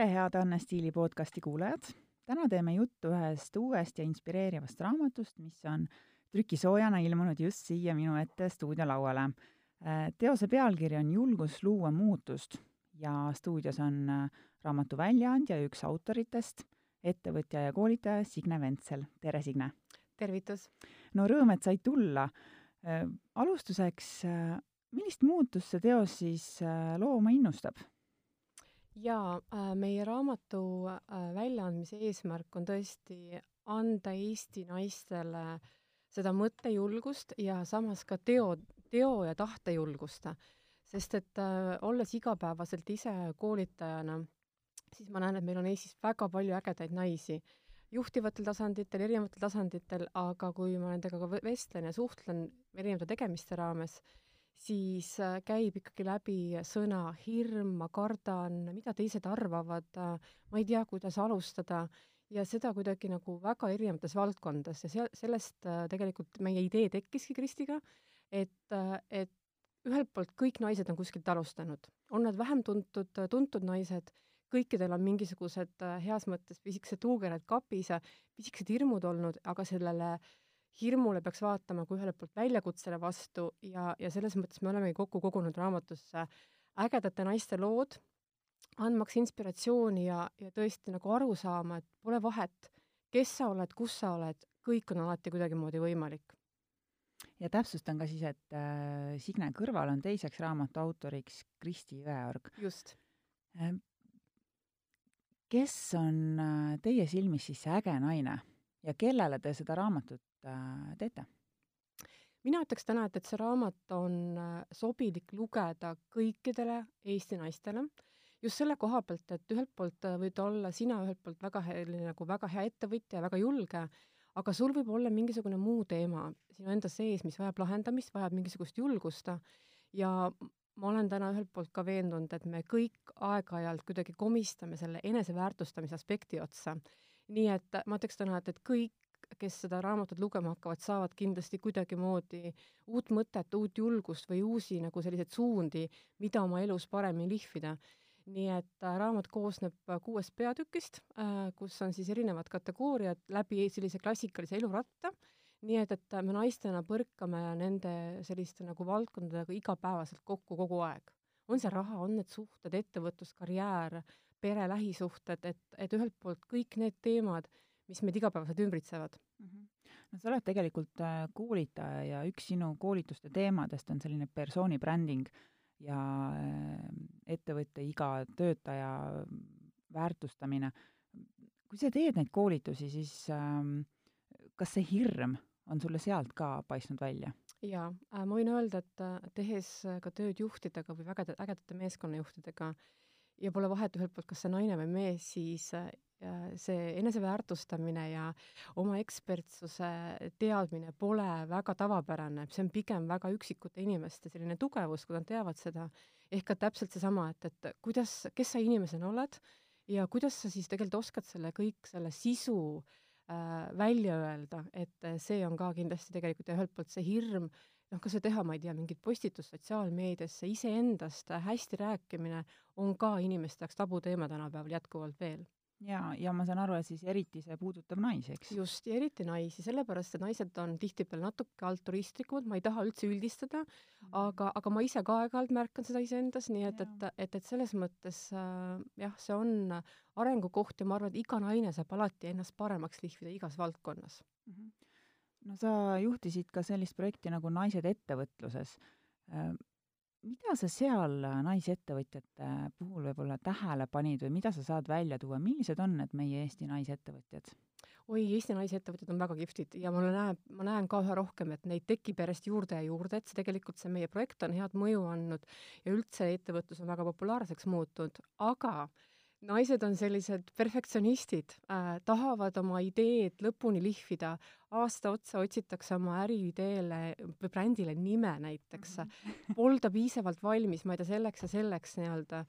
tere, head Anne Stiili podcasti kuulajad! täna teeme juttu ühest uuest ja inspireerivast raamatust, mis on trükisoojana ilmunud just siia minu ette stuudiolauale. Äh, teose pealkiri on Julgus luua muutust ja stuudios on äh, raamatu väljaandja ja üks autoritest, ettevõtja ja koolitaja Signe Ventsel. tere, Signe! tervitus! no rõõm, et said tulla. Äh, alustuseks, millist muutust see teos siis looma innustab? Jaa, äh, meie raamatu äh, väljaandmise eesmärk on tõesti anda Eesti naistele seda mõttejulgust ja samas ka teo, teo ja tahtejulgust. sest et äh, olles igapäevaselt ise koolitajana, siis ma näen, et meil on Eestis väga palju ägedaid naisi, juhtivatel tasanditel, erinevatel tasanditel, aga kui ma nendega ka vestlen ja suhtlen erinevate tegemiste raames, siis äh, käib ikkagi läbi sõna hirm, ma kardan, mida teised arvavad, äh, ma ei tea, kuidas alustada. Ja seda kuidagi nagu väga erinevates valdkondades. Ja seal, sellest äh, tegelikult meie idee tekkiski Kristiga, et, et ühelt poolt kõik naised on kuskilt alustanud, on nad vähem tuntud, tuntud naised, kõikidel on mingisugused heas mõttes pisikesed tuugered kapis pisikesed hirmud olnud, aga sellele äh, hirmule peaks vaatama kui ühelt poolt väljakutsele vastu ja, ja selles mõttes me olemegi kokku kogunud raamatusse ägedate naiste lood, andmaks inspiratsiooni ja, ja tõesti nagu aru saama, et pole vahet, kes sa oled, kus sa oled, kõik on alati kuidagimoodi võimalik. ja täpsustan ka siis, et äh, Signe kõrval on teiseks raamatu autoriks Kristi Jõeorg. just äh,. kes on äh, teie silmis siis see äge naine ja kellele te seda raamatut teete? mina ütleks täna, et, et see raamat on äh, sobilik lugeda kõikidele Eesti naistele, just selle koha pealt, et ühelt poolt äh, võid olla sina ühelt poolt väga hea, nagu väga hea ettevõtja ja väga julge, aga sul võib olla mingisugune muu teema sinu enda sees, mis vajab lahendamist, vajab mingisugust julgust ja ma olen täna ühelt poolt ka veendunud, et me kõik aeg-ajalt kuidagi komistame selle eneseväärtustamise aspekti otsa. nii et ma ütleks täna, et, et kõik kes seda raamatut lugema hakkavad, saavad kindlasti kuidagimoodi uut mõtet, uut julgust või uusi nagu selliseid suundi, mida oma elus paremini lihvida. nii et äh, raamat koosneb äh, kuuest peatükist äh,, kus on siis erinevad kategooriad läbi sellise klassikalise eluratta, nii et, et me naistena põrkame nende selliste nagu valdkondadega igapäevaselt kokku kogu aeg. on see raha, on need suhted, ettevõtlus, karjäär, pere, lähisuhted, et, et ühelt poolt kõik need teemad, mis meid igapäevaselt ümbritsevad mm. -hmm. no sa oled tegelikult äh, koolitaja ja üks sinu koolituste teemadest on selline persooni bränding ja äh, ettevõtte iga töötaja väärtustamine. kui sa teed neid koolitusi, siis ähm, kas see hirm on sulle sealt ka paistnud välja? jaa, äh, ma võin öelda, et tehes ka tööd juhtidega või väga ägedate meeskonnajuhtidega ja pole vahet ühelt poolt, kas see naine või mees, siis see eneseväärtustamine ja oma ekspertsuse teadmine pole väga tavapärane, see on pigem väga üksikute inimeste selline tugevus, kui nad teavad seda, ehk ka täpselt seesama, et, et kuidas, kes sa inimesena oled ja kuidas sa siis tegelikult oskad selle kõik, selle sisu äh, välja öelda, et see on ka kindlasti tegelikult ja ühelt poolt see hirm, noh, kas või teha, ma ei tea, mingit postitust sotsiaalmeediasse, iseendast hästi rääkimine on ka inimeste jaoks tabuteema tänapäeval jätkuvalt veel ja, ja ma saan aru, et siis eriti see puudutab naisi, eks? just, ja eriti naisi, sellepärast et naised on tihtipeale natuke altruistlikumad, ma ei taha üldse üldistada mm., aga, aga ma ise ka aeg-ajalt märkan seda iseendas, nii et, et, et, et selles mõttes äh, jah, see on arengukoht ja ma arvan, et iga naine saab alati ennast paremaks lihvida igas valdkonnas mm. -hmm. No sa juhtisid ka sellist projekti nagu Naised ettevõtluses. Äh, mida sa seal naisettevõtjate puhul võib-olla tähele panid või mida sa saad välja tuua, millised on need meie Eesti naisettevõtjad? oi, Eesti naisettevõtjad on väga kihvtid ja ma näen, ma näen ka üha rohkem, et neid tekib järjest juurde ja juurde, et see tegelikult, see meie projekt on head mõju andnud ja üldse ettevõtlus on väga populaarseks muutunud, aga äh, naised on sellised perfektsionistid äh,, tahavad oma ideed lõpuni lihvida, aasta otsa otsitakse oma äriideele või brändile nime näiteks mm, -hmm. polda piisavalt valmis, ma ei tea, selleks ja selleks nii-öelda.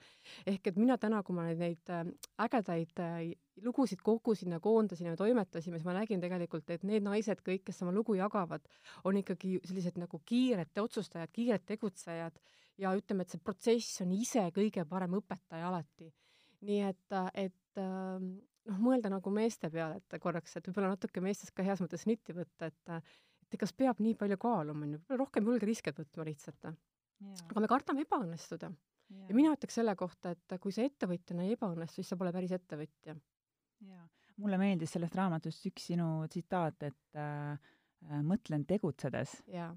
ehk et mina täna, kui ma neid, neid äh, ägedaid äh, lugusid kogusin ja koondasin ja toimetasime, siis ma nägin tegelikult, et need naised kõik, kes oma lugu jagavad, on ikkagi sellised nagu kiired otsustajad, kiired tegutsejad ja ütleme, et see protsess on ise kõige parem õpetaja alati nii et, et ähm, noh, mõelda nagu meeste peale, et korraks, et võib-olla natuke meestest ka heas mõttes nitti võtta, et et kas peab nii palju kaaluma, on ju, rohkem julge riske võtma lihtsalt. aga me kardame ebaõnnestuda. ja mina ütleks selle kohta, et kui sa ettevõtjana ei ebaõnnestu, siis sa pole päris ettevõtja. jaa, mulle meeldis sellest raamatust üks sinu tsitaat, et äh, äh mõtlen tegutsedes. jaa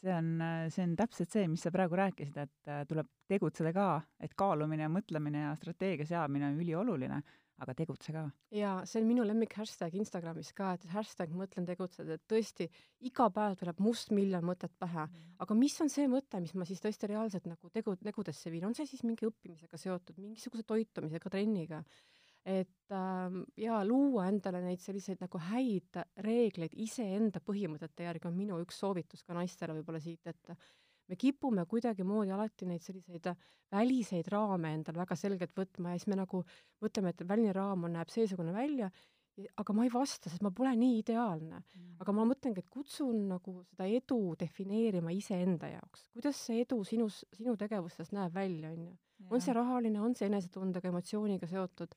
see on, see on täpselt see, mis sa praegu rääkisid, et äh, tuleb tegutseda ka, et kaalumine ja mõtlemine ja strateegia seadmine on ülioluline, aga tegutse ka. jaa, see on minu lemmik hashtag Instagramis ka, et hashtag mõtlen tegutseda, et tõesti iga päev tuleb mustmiljon mõtet pähe. -hmm. aga mis on see mõte, mis ma siis tõesti reaalselt nagu tegu, tegudesse viin, on see siis mingi õppimisega seotud, mingisuguse toitumisega, trenniga et äh, ja luua endale neid selliseid nagu häid reegleid iseenda põhimõtete järgi on minu üks soovitus ka naistele võib-olla siit, et me kipume kuidagimoodi alati neid selliseid väliseid raame endale väga selgelt võtma ja siis me nagu mõtleme, et väline raam on, näeb seesugune välja, aga ma ei vasta, sest ma pole nii ideaalne mm.. aga ma mõtlengi, et kutsun nagu seda edu defineerima iseenda jaoks. kuidas see edu sinus, sinu tegevustes näeb välja, on ju. on see rahaline, on see enesetundega, emotsiooniga seotud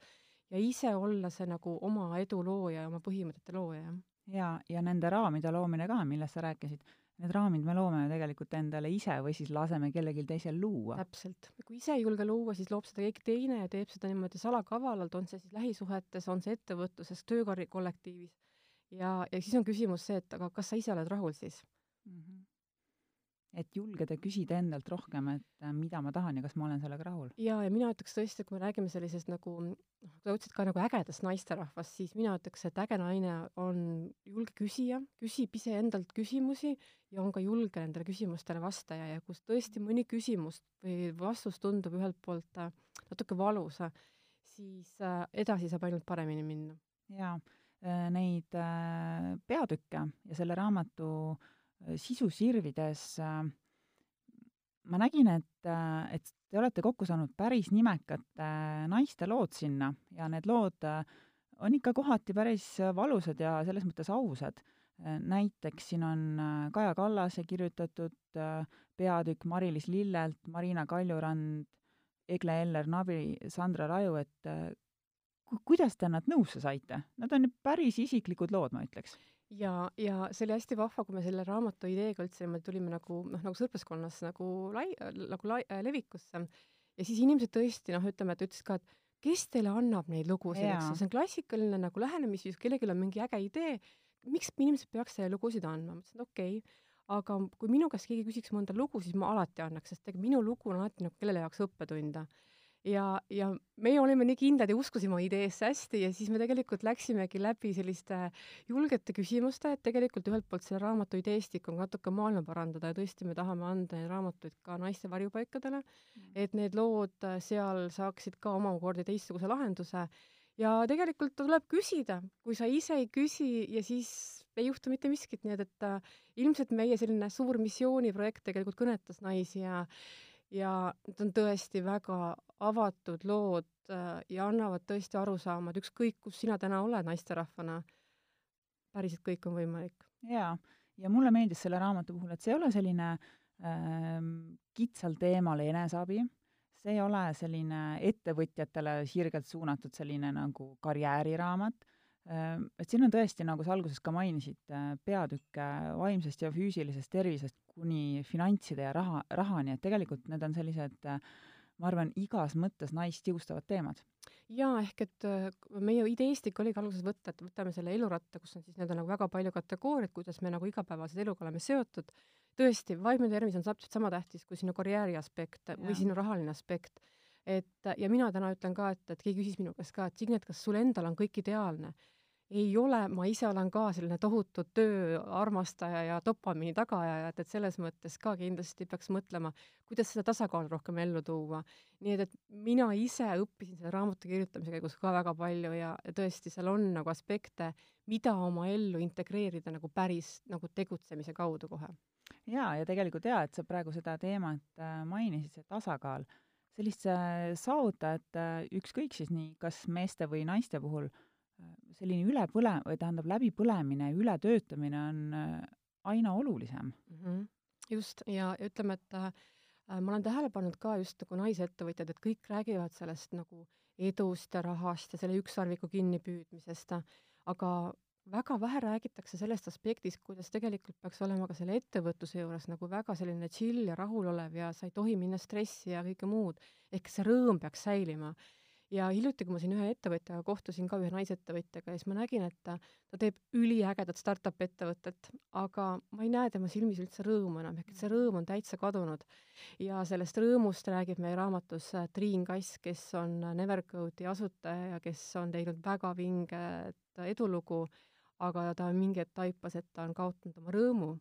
ja ise olla see nagu oma edu looja ja oma põhimõtete looja, jah. ja, ja nende raamide loomine ka, millest sa rääkisid, need raamid me loome ju tegelikult endale ise või siis laseme kellelgi teisel luua. täpselt. kui ise ei julge luua, siis loob seda keegi teine ja teeb seda niimoodi salakavalalt, on see siis lähisuhetes, on see ettevõtluses, töökollektiivis. ja, ja siis on küsimus see, et aga kas sa ise oled rahul siis mm? -hmm et julgeda küsida endalt rohkem, et äh, mida ma tahan ja kas ma olen sellega rahul. jaa, ja mina ütleks tõesti, kui me räägime sellisest nagu noh, sa ütlesid ka nagu ägedast naisterahvast, siis mina ütleks, et äge naine on julge küsija, küsib iseendalt küsimusi ja on ka julge nendele küsimustele vastaja ja kus tõesti mõni küsimus või vastus tundub ühelt poolt äh, natuke valus, siis äh, edasi saab ainult paremini minna. jaa, neid peatükke ja selle raamatu äh, sisu sirvides äh, ma nägin, et, äh, et te olete kokku saanud päris nimekate äh, naiste lood sinna ja need lood on ikka kohati päris valusad ja selles mõttes ausad. näiteks siin on Kaja Kallase kirjutatud peatükk Mari-Liis Lillelt, Marina Kaljurand, Egle Eller-Nabi, Sandra Raju, et kuidas te nad nõusse saite? Nad on päris isiklikud lood, ma ütleks. Ja, ja see oli hästi vahva, kui me selle raamatu ideega üldse niimoodi tulime nagu noh, nagu sõpruskonnas nagu lai-, nagu lai- äh,, levikusse. Ja siis inimesed tõesti noh, ütleme, et ütlesid ka, et kes teile annab neid lugusid, eks ju, see on klassikaline nagu lähenemisviis, kellelgi on mingi äge idee, miks inimesed peaks lugusid andma, ma ütlesin, okei. Okay,, aga kui minu käest keegi küsiks mõnda lugu, siis ma alati annaks, sest ega minu lugu on alati nagu kellele jaoks õppetund ja, ja meie olime nii kindlad ja uskusime oma ideesse hästi ja siis me tegelikult läksimegi läbi selliste julgete küsimuste, et tegelikult ühelt poolt selle raamatu ideestik on natuke maailma parandada ja tõesti, me tahame anda neid raamatuid ka naiste varjupaikadele mm., et need lood seal saaksid ka omakorda teistsuguse lahenduse ja tegelikult tuleb küsida, kui sa ise ei küsi ja siis ei juhtu mitte miskit, nii et, et äh, ilmselt meie selline suur missiooniprojekt tegelikult kõnetas naisi ja ja need on tõesti väga avatud lood äh, ja annavad tõesti arusaama, et ükskõik, kus sina täna oled naisterahvana, päriselt kõik on võimalik. jaa, ja mulle meeldis selle raamatu puhul, et see ei ole selline ähm, kitsal teemal eneseabi, see ei ole selline ettevõtjatele sirgelt suunatud selline nagu karjääriraamat et siin on tõesti, nagu sa alguses ka mainisid, äh, peatükke vaimsest ja füüsilisest tervisest kuni finantside ja raha, rahani, et tegelikult need on sellised äh, ma arvan, igas mõttes naist jõustavad teemad. jaa, ehk et äh, meie ideestik oligi alguses võtta, et võtame selle eluratta, kus on siis nii-öelda nagu väga palju kategooriaid, kuidas me nagu igapäevase eluga oleme seotud, tõesti, vaimne tervis on täpselt sama tähtis kui sinu karjääri aspekt ja. või sinu rahaline aspekt. et ja mina täna ütlen ka, et, et keegi küsis minu käest ka, et Signe, et kas sul endal on kõik ideaalne ei ole, ma ise olen ka selline tohutu tööarmastaja ja dopamiini tagaajaja, et, et selles mõttes ka kindlasti peaks mõtlema, kuidas seda tasakaalu rohkem ellu tuua. nii et, et mina ise õppisin selle raamatu kirjutamise käigus ka väga palju ja, ja tõesti, seal on nagu aspekte, mida oma ellu integreerida nagu päris nagu tegutsemise kaudu kohe. jaa, ja tegelikult jaa, et sa praegu seda teemat äh, mainisid, see tasakaal, sellist äh, saavuta, et ükskõik siis nii, kas meeste või naiste puhul selline ülepõle-, või tähendab, läbipõlemine ületöötamine on äh, aina olulisem mm. -hmm. just, ja ütleme, et äh, ma olen tähele pannud ka just nagu naisettevõtjad, et kõik räägivad sellest nagu edust ja rahast ja selle ükssarviku kinnipüüdmisest, aga väga vähe räägitakse sellest aspektist, kuidas tegelikult peaks olema ka selle ettevõtluse juures nagu väga selline chill ja rahulolev ja sa ei tohi minna stressi ja kõike muud, ehk see rõõm peaks säilima ja hiljuti, kui ma siin ühe ettevõtjaga kohtusin, ka ühe naisettevõtjaga, ja siis ma nägin, et ta, ta teeb üliägedat startup ettevõtet, aga ma ei näe tema silmis üldse rõõmu enam, ehk et see rõõm on täitsa kadunud. ja sellest rõõmust räägib meie raamatus äh, Triin Kass, kes on Nevercode'i asutaja ja kes on teinud väga vinget edulugu, aga ta mingi hetk taipas, et ta on kaotanud oma rõõmu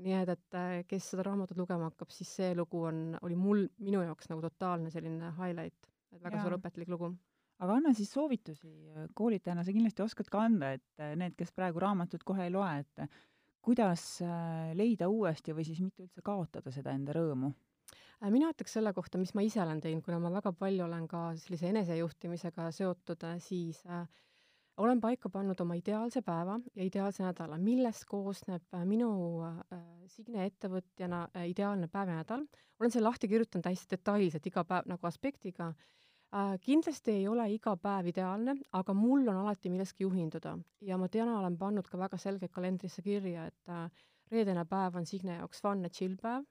nii et, et äh, kes seda raamatut lugema hakkab, siis see lugu on, oli mul, minu jaoks nagu totaalne selline highlight et väga suur õpetlik lugu. aga anna siis soovitusi, koolitajana sa kindlasti oskad ka anda, et äh, need, kes praegu raamatut kohe ei loe, et äh, kuidas äh, leida uuesti või siis mitte üldse kaotada seda enda rõõmu? mina ütleks selle kohta, mis ma ise olen teinud, kuna ma väga palju olen ka sellise enesejuhtimisega seotud, siis äh, olen paika pannud oma ideaalse päeva ja ideaalse nädala, millest koosneb minu äh, Signe ettevõtjana äh, ideaalne päev ja nädal. olen selle lahti kirjutanud hästi detailselt iga päev nagu aspektiga Äh, kindlasti ei ole iga päev ideaalne, aga mul on alati millestki juhinduda. Ja ma täna olen pannud ka väga selgelt kalendrisse kirja, et äh, reedene päev on Signe jaoks fun ja chill päev,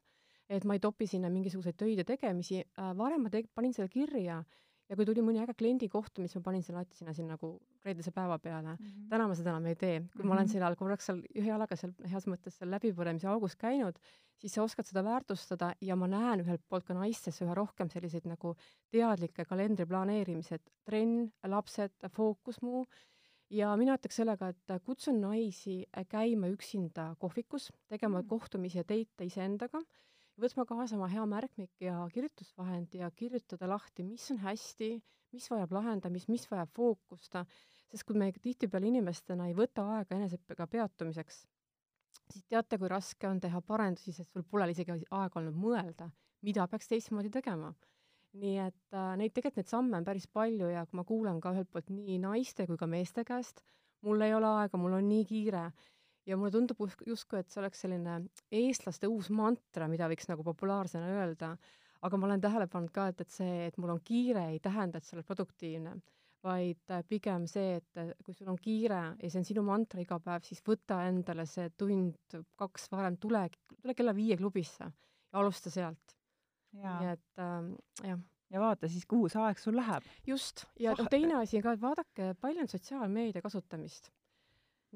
et ma ei topi sinna mingisuguseid töid ja tegemisi, äh, varem ma te-, panin selle kirja ja kui tuli mõni äge kliendi kohtumine, siis ma panin selle alati sinna, sinna nagu reedese päeva peale mm. -hmm. täna ma seda enam ei tee. kui mm -hmm. ma olen mhm. seal korraks seal ühe jalaga seal heas mõttes seal läbipõlemise augus käinud, siis sa oskad seda väärtustada ja ma näen ühelt poolt ka naistes üha rohkem selliseid nagu teadlikke kalendri planeerimised, trenn, lapsed, fookus muu ja mina ütleks sellega, et kutsun naisi käima üksinda kohvikus, tegema mm -hmm. kohtumisi ja teite iseendaga võtma kaasa oma hea märkmik ja kirjutusvahend ja kirjutada lahti, mis on hästi, mis vajab lahendamist, mis vajab fookust, sest kui me tihtipeale inimestena ei võta aega eneseõppega peatumiseks, siis teate, kui raske on teha parendusi, sest sul pole isegi aega olnud mõelda, mida peaks teistmoodi tegema. nii et äh, neid tegelikult neid samme on päris palju ja kui ma kuulan ka ühelt poolt nii naiste kui ka meeste käest, mul ei ole aega, mul on nii kiire ja mulle tundub justkui, et see oleks selline eestlaste uus mantra, mida võiks nagu populaarsena öelda, aga ma olen tähele pannud ka, et, et see, et mul on kiire, ei tähenda, et sa oled produktiivne, vaid äh, pigem see, et äh, kui sul on kiire ja see on sinu mantra iga päev, siis võta endale see tund-kaks varem, tule, tule kella viie klubisse ja alusta sealt. nii et äh, jah. Ja vaata siis, kuhu see aeg sul läheb. just, ja noh, teine asi ka, et vaadake, palju on sotsiaalmeedia kasutamist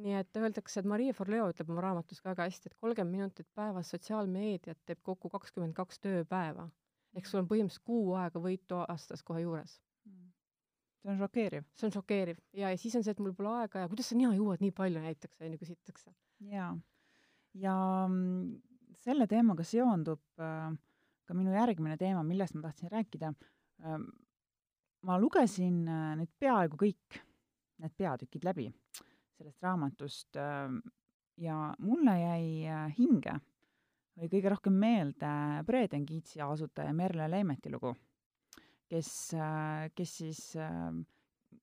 nii et öeldakse, et Marie Forleo ütleb oma raamatus ka väga hästi, et kolmkümmend minutit päevas sotsiaalmeediat teeb kokku kakskümmend kaks tööpäeva. ehk sul on põhimõtteliselt kuu aega võitu aastas kohe juures. see on šokeeriv. see on šokeeriv ja, ja siis on see, et mul pole aega ja kuidas sa nina jõuad nii palju näiteks, on ju, küsitakse. jaa. ja mm, selle teemaga seondub äh, ka minu järgmine teema, millest ma tahtsin rääkida äh,. ma lugesin äh, nüüd peaaegu kõik need peatükid läbi sellest raamatust ähm, ja mulle jäi äh, hinge või kõige rohkem meelde Breden Keatsi asutaja Merle Leimeti lugu, kes, äh, kes siis, ähm,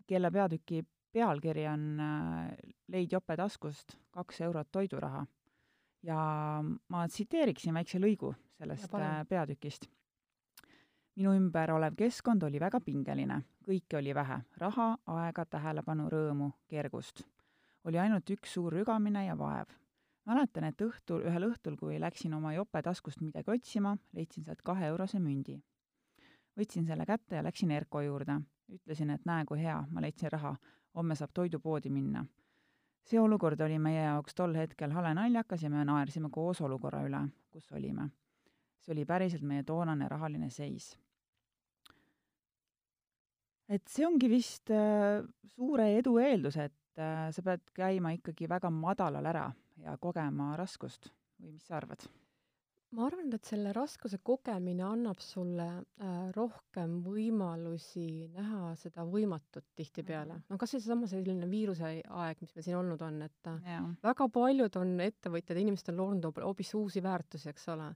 kelle peatüki pealkiri on äh, Leid jope taskust, kaks eurot toiduraha. ja ma tsiteeriksin väikse lõigu sellest peatükist. minu ümber olev keskkond oli väga pingeline, kõike oli vähe, raha, aega, tähelepanu, rõõmu, kergust oli ainult üks suur rügamine ja vaev. mäletan, et õhtul, ühel õhtul, kui läksin oma jope taskust midagi otsima, leidsin sealt kaheeurose mündi. võtsin selle kätte ja läksin Erko juurde. ütlesin, et näe, kui hea, ma leidsin raha, homme saab toidupoodi minna. see olukord oli meie jaoks tol hetkel hale naljakas ja me naersime koos olukorra üle, kus olime. see oli päriselt meie toonane rahaline seis et see ongi vist äh, suure edu eeldus, et äh, sa pead käima ikkagi väga madalal ära ja kogema raskust või mis sa arvad? ma arvan, et selle raskuse kogemine annab sulle äh, rohkem võimalusi näha seda võimatut tihtipeale. -hmm. no kas või seesama selline viiruse aeg, mis meil siin olnud on, et yeah. väga paljud on ettevõtjad, inimesed on loonud hoopis uusi väärtusi, eks ole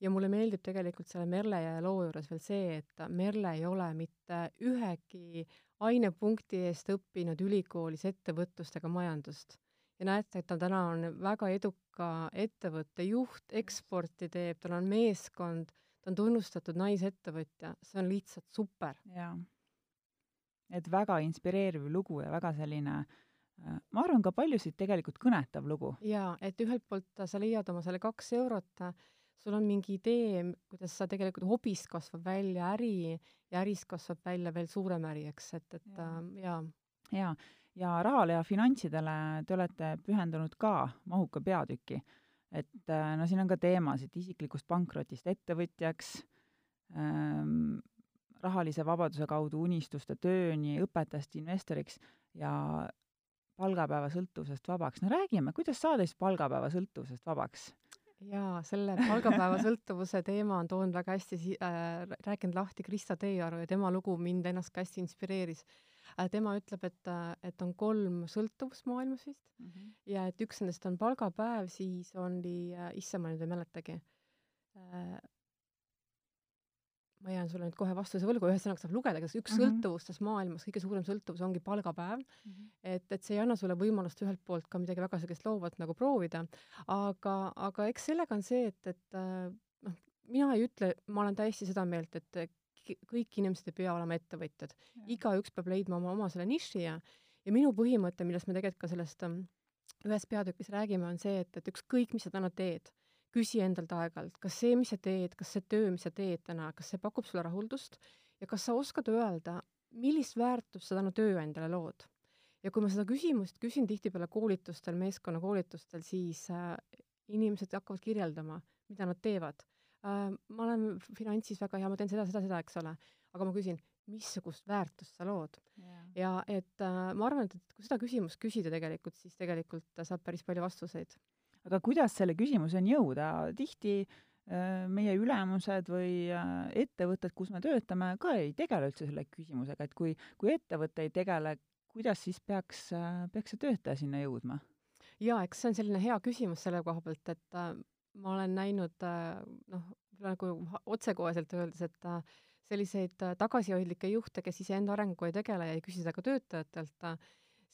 ja mulle meeldib tegelikult selle Merle ja loo juures veel see, et Merle ei ole mitte ühegi ainepunkti eest õppinud ülikoolis ettevõtlust ega majandust. ja näete, et ta täna on väga eduka ettevõtte juht, eksporti teeb, tal on meeskond, ta on tunnustatud naisettevõtja, see on lihtsalt super. jaa. et väga inspireeriv lugu ja väga selline äh, ma arvan, ka paljusid tegelikult kõnetav lugu. jaa, et ühelt poolt sa leiad oma selle kaks eurot, sul on mingi idee, kuidas sa tegelikult hobist kasvab välja äri ja ärist kasvab välja veel suurem äri, eks, et, et ja. äh, jaa. jaa, ja rahale ja finantsidele te olete pühendunud ka mahuka peatüki. et äh, no siin on ka teemasid isiklikust pankrotist ettevõtjaks ähm,, rahalise vabaduse kaudu unistuste tööni, õpetajast investoriks ja palgapäeva sõltuvusest vabaks. no räägime, kuidas saada siis palgapäeva sõltuvusest vabaks? Jaa, selle palgapäeva sõltuvuse teema on toonud väga hästi si- äh,, rääkinud lahti Krista Teearu ja tema lugu mind ennast ka hästi inspireeris äh,. tema ütleb, et, äh, et on kolm sõltuvust maailmas vist mm -hmm. ja et üks nendest on palgapäev, siis oli äh,, issand, ma nüüd ei mäletagi äh,, ma jään sulle nüüd kohe vastuse võlgu, ühesõnaga saab lugeda, kas üks mm -hmm. sõltuvustes maailmas, kõige suurem sõltuvus ongi palgapäev mm. -hmm. et, et see ei anna sulle võimalust ühelt poolt ka midagi väga sellist loovat nagu proovida, aga, aga eks sellega on see, et, et äh, noh, mina ei ütle, ma olen täiesti seda meelt, et kõik inimesed ei pea olema ettevõtjad. igaüks peab leidma oma, oma selle niši ja, ja minu põhimõte, millest me tegelikult ka sellest ähm, ühes peatükis räägime, on see, et, et ükskõik, mis sa täna teed küsi endalt aeg-ajalt, kas see, mis sa teed, kas see töö, mis sa teed täna, kas see pakub sulle rahuldust? Ja kas sa oskad öelda, millist väärtust sa täna tööandjale lood. ja kui ma seda küsimust küsin tihtipeale koolitustel, meeskonnakoolitustel, siis äh, inimesed hakkavad kirjeldama, mida nad teevad. Äh,. ma olen finantsis väga hea, ma teen seda, seda, seda, eks ole, aga ma küsin, missugust väärtust sa lood? Yeah.. ja et äh, ma arvan, et, et kui seda küsimust küsida tegelikult, siis tegelikult saab päris palju vastuseid aga kuidas selle küsimuseni jõuda, tihti äh, meie ülemused või äh, ettevõtted, kus me töötame, ka ei tegele üldse selle küsimusega, et kui, kui ettevõte ei tegele, kuidas siis peaks, äh, peaks see töötaja sinna jõudma? jaa, eks see on selline hea küsimus selle koha pealt, et ma olen näinud noh, nagu otsekoheselt öeldes, et selliseid tagasihoidlikke juhte, kes iseenda arenguga ei tegele ja ei küsi seda ka töötajatelt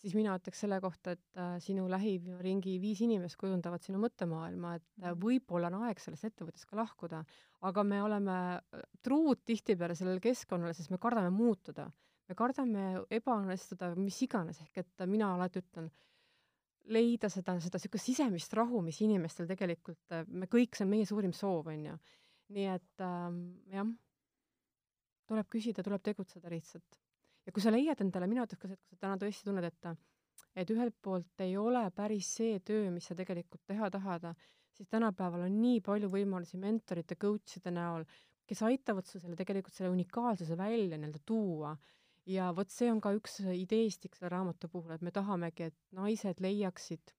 siis mina ütleks selle kohta, et äh, sinu lähiringi viis inimest kujundavad sinu mõttemaailma, et äh, mhm. võib-olla on aeg sellest ettevõttest ka lahkuda, aga me oleme äh, truud tihtipeale sellele keskkonnale, sest me kardame muutuda. me kardame ebaõnnestuda, mis iganes, ehk et mina alati ütlen, leida seda, seda niisugust sisemist rahu, mis inimestel tegelikult, me kõik, see on meie suurim soov, on ju. nii et ähm, jah, tuleb küsida, tuleb tegutseda lihtsalt ja kui sa leiad endale, mina ütleks ka seda, et kui sa täna tõesti tunned, et et ühelt poolt ei ole päris see töö, mis sa tegelikult teha tahad, siis tänapäeval on nii palju võimalusi mentorite, coach'ide näol, kes aitavad sul selle tegelikult selle unikaalsuse välja nii-öelda tuua. ja vot see on ka üks ideestik selle raamatu puhul, et me tahamegi, et naised leiaksid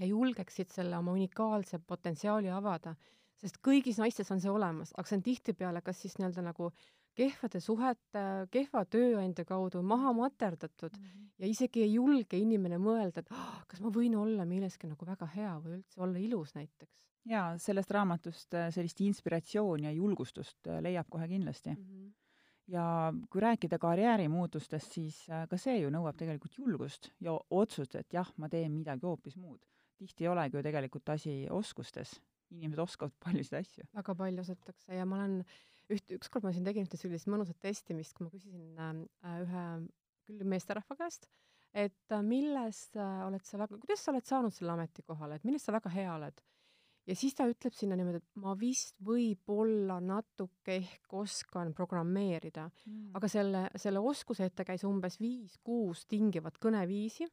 ja julgeksid selle oma unikaalse potentsiaali avada, sest kõigis naistes on see olemas, aga see on tihtipeale kas siis nii-öelda nagu kehvade suhete, kehva tööandja kaudu maha materdatud mm -hmm. ja isegi ei julge inimene mõelda, et oh, kas ma võin olla milleski nagu väga hea või üldse olla ilus näiteks. jaa, sellest raamatust äh, sellist inspiratsiooni ja julgustust äh, leiab kohe kindlasti mm. -hmm. ja kui rääkida karjäärimuutustest, siis äh, ka see ju nõuab tegelikult julgust ja otsust, et jah, ma teen midagi hoopis muud. tihti ei olegi ju tegelikult asi oskustes, inimesed oskavad paljusid asju. väga palju osatakse ja ma olen üht, ükskord ma siin tegin ühte sellist mõnusat testimist, kui ma küsisin äh, ühe küll meesterahva käest, et äh, milles äh, oled sa väga, kuidas sa oled saanud selle ametikohale, et milles sa väga hea oled? ja siis ta ütleb sinna niimoodi, et ma vist võib-olla natuke ehk oskan programmeerida mm., aga selle, selle oskuse ette käis umbes viis-kuus tingivat kõneviisi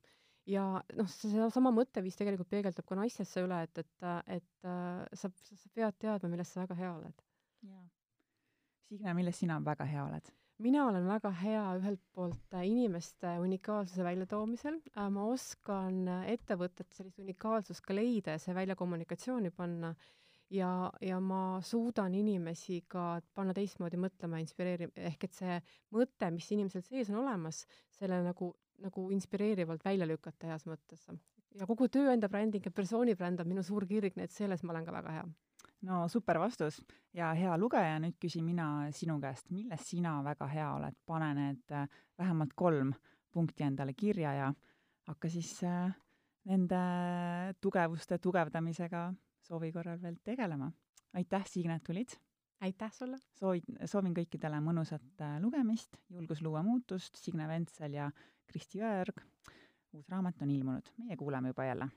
ja noh, seesama mõtteviis tegelikult peegeldub ka naistesse üle, et, et, et äh, sa, sa pead teadma, milles sa väga hea oled. jaa Signe, milles sina väga hea oled? mina olen väga hea ühelt poolt äh, inimeste unikaalsuse väljatoomisel, äh, ma oskan äh, ettevõtet sellist unikaalsust ka leida ja see välja kommunikatsiooni panna ja, ja ma suudan inimesi ka panna teistmoodi mõtlema, inspireerima, ehk et see mõte, mis inimesel sees on olemas, selle nagu, nagu inspireerivalt välja lükata heas mõttes. ja kogu tööandja bränding ja persooni bränd on minu suur kirg, nii et selles ma olen ka väga hea no super vastus ja hea lugeja, nüüd küsin mina sinu käest, milles sina väga hea oled, pane need äh, vähemalt kolm punkti endale kirja ja hakka siis äh, nende tugevuste tugevdamisega soovi korral veel tegelema. aitäh, Signe, et tulid! aitäh sulle! soovin, soovin kõikidele mõnusat äh, lugemist, julgus luua muutust, Signe Ventsel ja Kristi Jõeorg. uus raamat on ilmunud, meie kuuleme juba jälle.